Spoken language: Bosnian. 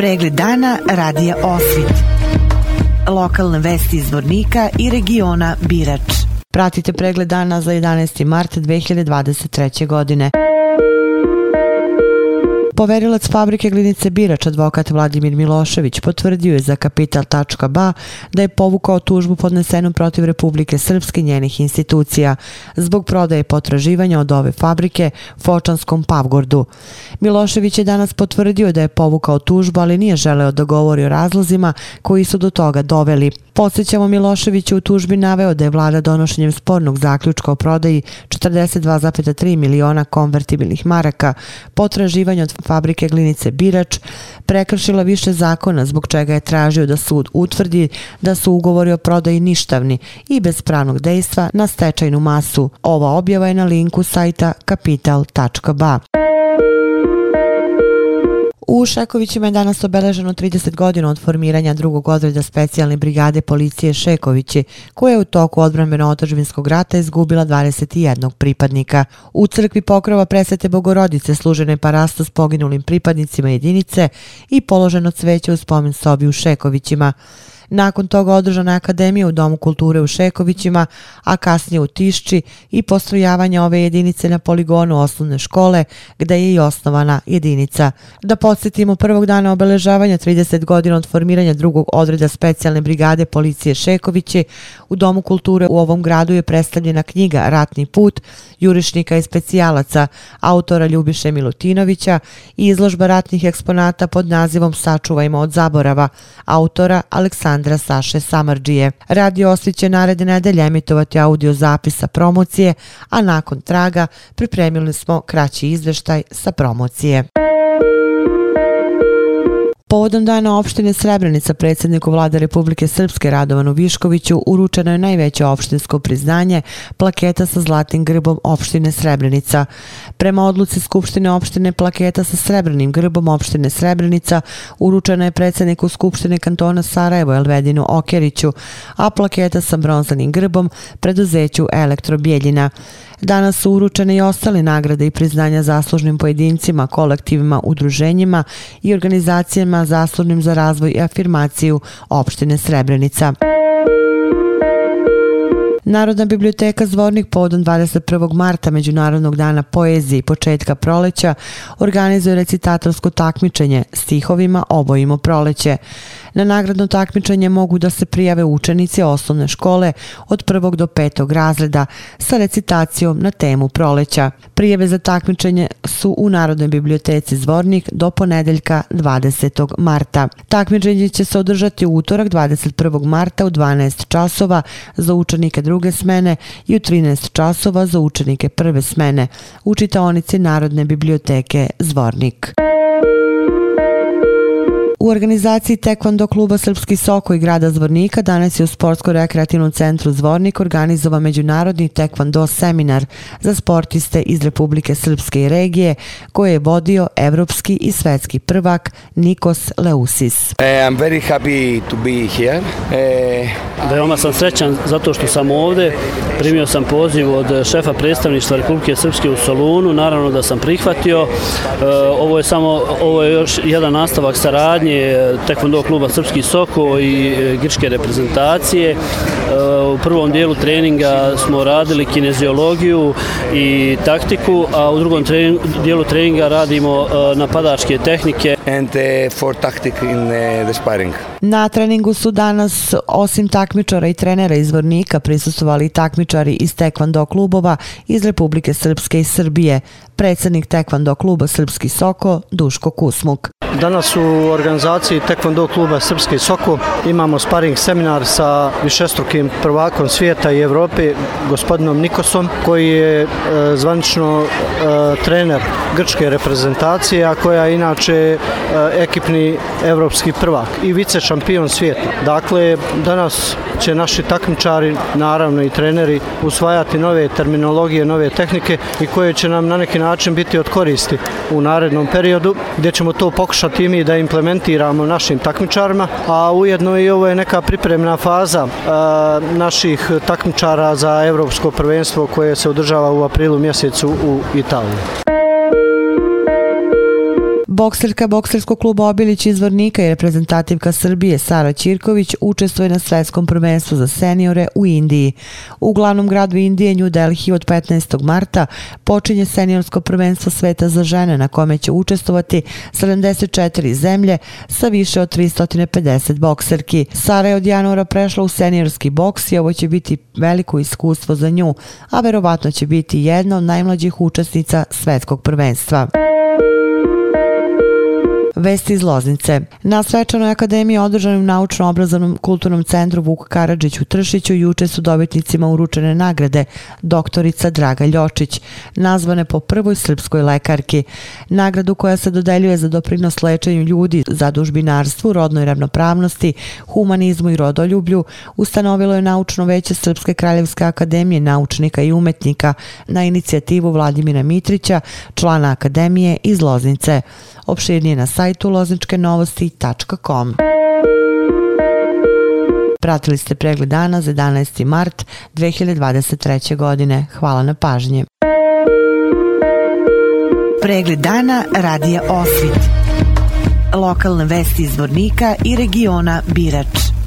Pregled dana radija Osvit. Lokalne vesti iz Vornika i regiona Birač. Pratite pregled dana za 11. mart 2023. godine. Poverilac fabrike Glinice Birač, advokat Vladimir Milošević, potvrdio je za Kapital.ba da je povukao tužbu podnesenu protiv Republike Srpske njenih institucija zbog prodaje potraživanja od ove fabrike Fočanskom Pavgordu. Milošević je danas potvrdio da je povukao tužbu, ali nije želeo da govori o razlozima koji su do toga doveli. Podsećamo Milošević u tužbi naveo da je vlada donošenjem spornog zaključka o prodaji 42,3 miliona konvertibilnih maraka potraživanja od fabrike glinice Birač prekršila više zakona zbog čega je tražio da sud utvrdi da su ugovori o prodaji ništavni i bez pravnog dejstva na stečajnu masu. Ova objava je na linku sajta kapital.ba. U Šekovićima je danas obeleženo 30 godina od formiranja drugog odreda specijalne brigade policije Šekovići, koja je u toku odbranbeno-otažbinskog rata izgubila 21 pripadnika. U crkvi pokrova presvete Bogorodice služene parasto s poginulim pripadnicima jedinice i položeno cveće u spomen sobi u Šekovićima. Nakon toga održana je Akademija u Domu kulture u Šekovićima, a kasnije u Tišči i postrojavanje ove jedinice na poligonu osnovne škole, gde je i osnovana jedinica. Da podsjetimo prvog dana obeležavanja 30 godina od formiranja drugog odreda specijalne brigade policije Šekoviće u Domu kulture u ovom gradu je predstavljena knjiga Ratni put, jurišnika i specijalaca, autora Ljubiše Milutinovića i izložba ratnih eksponata pod nazivom Sačuvajmo od zaborava, autora Aleksandra Aleksandra Saše Samarđije. Radio Osvit će naredne nedelje emitovati audio zapisa promocije, a nakon traga pripremili smo kraći izveštaj sa promocije. Povodom dana opštine Srebrenica predsjedniku vlade Republike Srpske Radovanu Viškoviću uručeno je najveće opštinsko priznanje plaketa sa zlatnim grbom opštine Srebrenica. Prema odluci Skupštine opštine plaketa sa srebrnim grbom opštine Srebrenica uručena je predsjedniku Skupštine kantona Sarajevo Elvedinu Okeriću, a plaketa sa bronzanim grbom preduzeću Elektrobjeljina. Danas su uručene i ostale nagrade i priznanja zaslužnim pojedincima, kolektivima, udruženjima i organizacijama zaslužnim za razvoj i afirmaciju opštine Srebrenica. Narodna biblioteka Zvornik povodom 21. marta Međunarodnog dana poezije i početka proleća organizuje recitatorsko takmičenje stihovima Obojimo proleće. Na nagradno takmičenje mogu da se prijave učenici osnovne škole od prvog do petog razreda sa recitacijom na temu proleća. Prijeve za takmičenje su u Narodnoj biblioteci Zvornik do ponedeljka 20. marta. Takmičenje će se održati u utorak 21. marta u 12 časova za učenike druge smene i u 13 časova za učenike prve smene u čitaonici Narodne biblioteke Zvornik. U organizaciji Tekvando kluba Srpski Soko i grada Zvornika danas je u Sportsko-rekreativnom centru Zvornik organizova međunarodni Tekvando seminar za sportiste iz Republike Srpske i regije koje je vodio evropski i svetski prvak Nikos Leusis. Uh, I'm very happy to be here. Uh, Veoma sam srećan zato što sam ovde. Primio sam poziv od šefa predstavništva Republike Srpske u Solunu. Naravno da sam prihvatio. Uh, ovo je samo ovo je još jedan nastavak saradnje saradnje Tekvondo kluba Srpski Soko i e, grčke reprezentacije. E, u prvom dijelu treninga smo radili kineziologiju i taktiku, a u drugom dijelu treninga radimo e, napadačke tehnike. And for tactic in the sparring. Na treningu su danas, osim takmičara i trenera izvornika, prisustovali takmičari iz Tekvando klubova iz Republike Srpske i Srbije, predsjednik Tekvando kluba Srpski Soko, Duško Kusmuk. Danas u organizaciji Tekvando kluba Srpski Soko imamo sparing seminar sa višestrukim prvakom svijeta i Evrope, gospodinom Nikosom, koji je e, zvanično e, trener grčke reprezentacije, a koja je inače E, ekipni evropski prvak i vice šampion svijeta. Dakle, danas će naši takmičari, naravno i treneri, usvajati nove terminologije, nove tehnike i koje će nam na neki način biti od koristi u narednom periodu, gdje ćemo to pokušati mi da implementiramo našim takmičarima, a ujedno i ovo je neka pripremna faza e, naših takmičara za evropsko prvenstvo koje se održava u aprilu mjesecu u Italiji. Bokserka Bokserskog kluba Obilić iz Vornika i reprezentativka Srbije Sara Ćirković učestvuje na svetskom prvenstvu za seniore u Indiji. U glavnom gradu Indije, New Delhi, od 15. marta počinje seniorsko prvenstvo sveta za žene na kome će učestvovati 74 zemlje sa više od 350 bokserki. Sara je od januara prešla u seniorski boks i ovo će biti veliko iskustvo za nju, a verovatno će biti jedna od najmlađih učesnica svetskog prvenstva. Vesti iz Loznice. Na Svečanoj akademiji održanom naučno-obrazovnom kulturnom centru Vuk Karadžić u Tršiću juče su dobitnicima uručene nagrade doktorica Draga Ljočić, nazvane po prvoj srpskoj lekarki. Nagradu koja se dodeljuje za doprinos lečenju ljudi za dužbinarstvu, rodnoj ravnopravnosti, humanizmu i rodoljublju, ustanovilo je naučno veće Srpske kraljevske akademije naučnika i umetnika na inicijativu Vladimira Mitrića, člana akademije iz Loznice. Opširnije na sajtu lozničkenovosti.com. Pratili ste pregled dana za 11. mart 2023. godine. Hvala na pažnje. Pregled dana radija Osvit. Lokalne vesti iz Vornika i regiona Birač.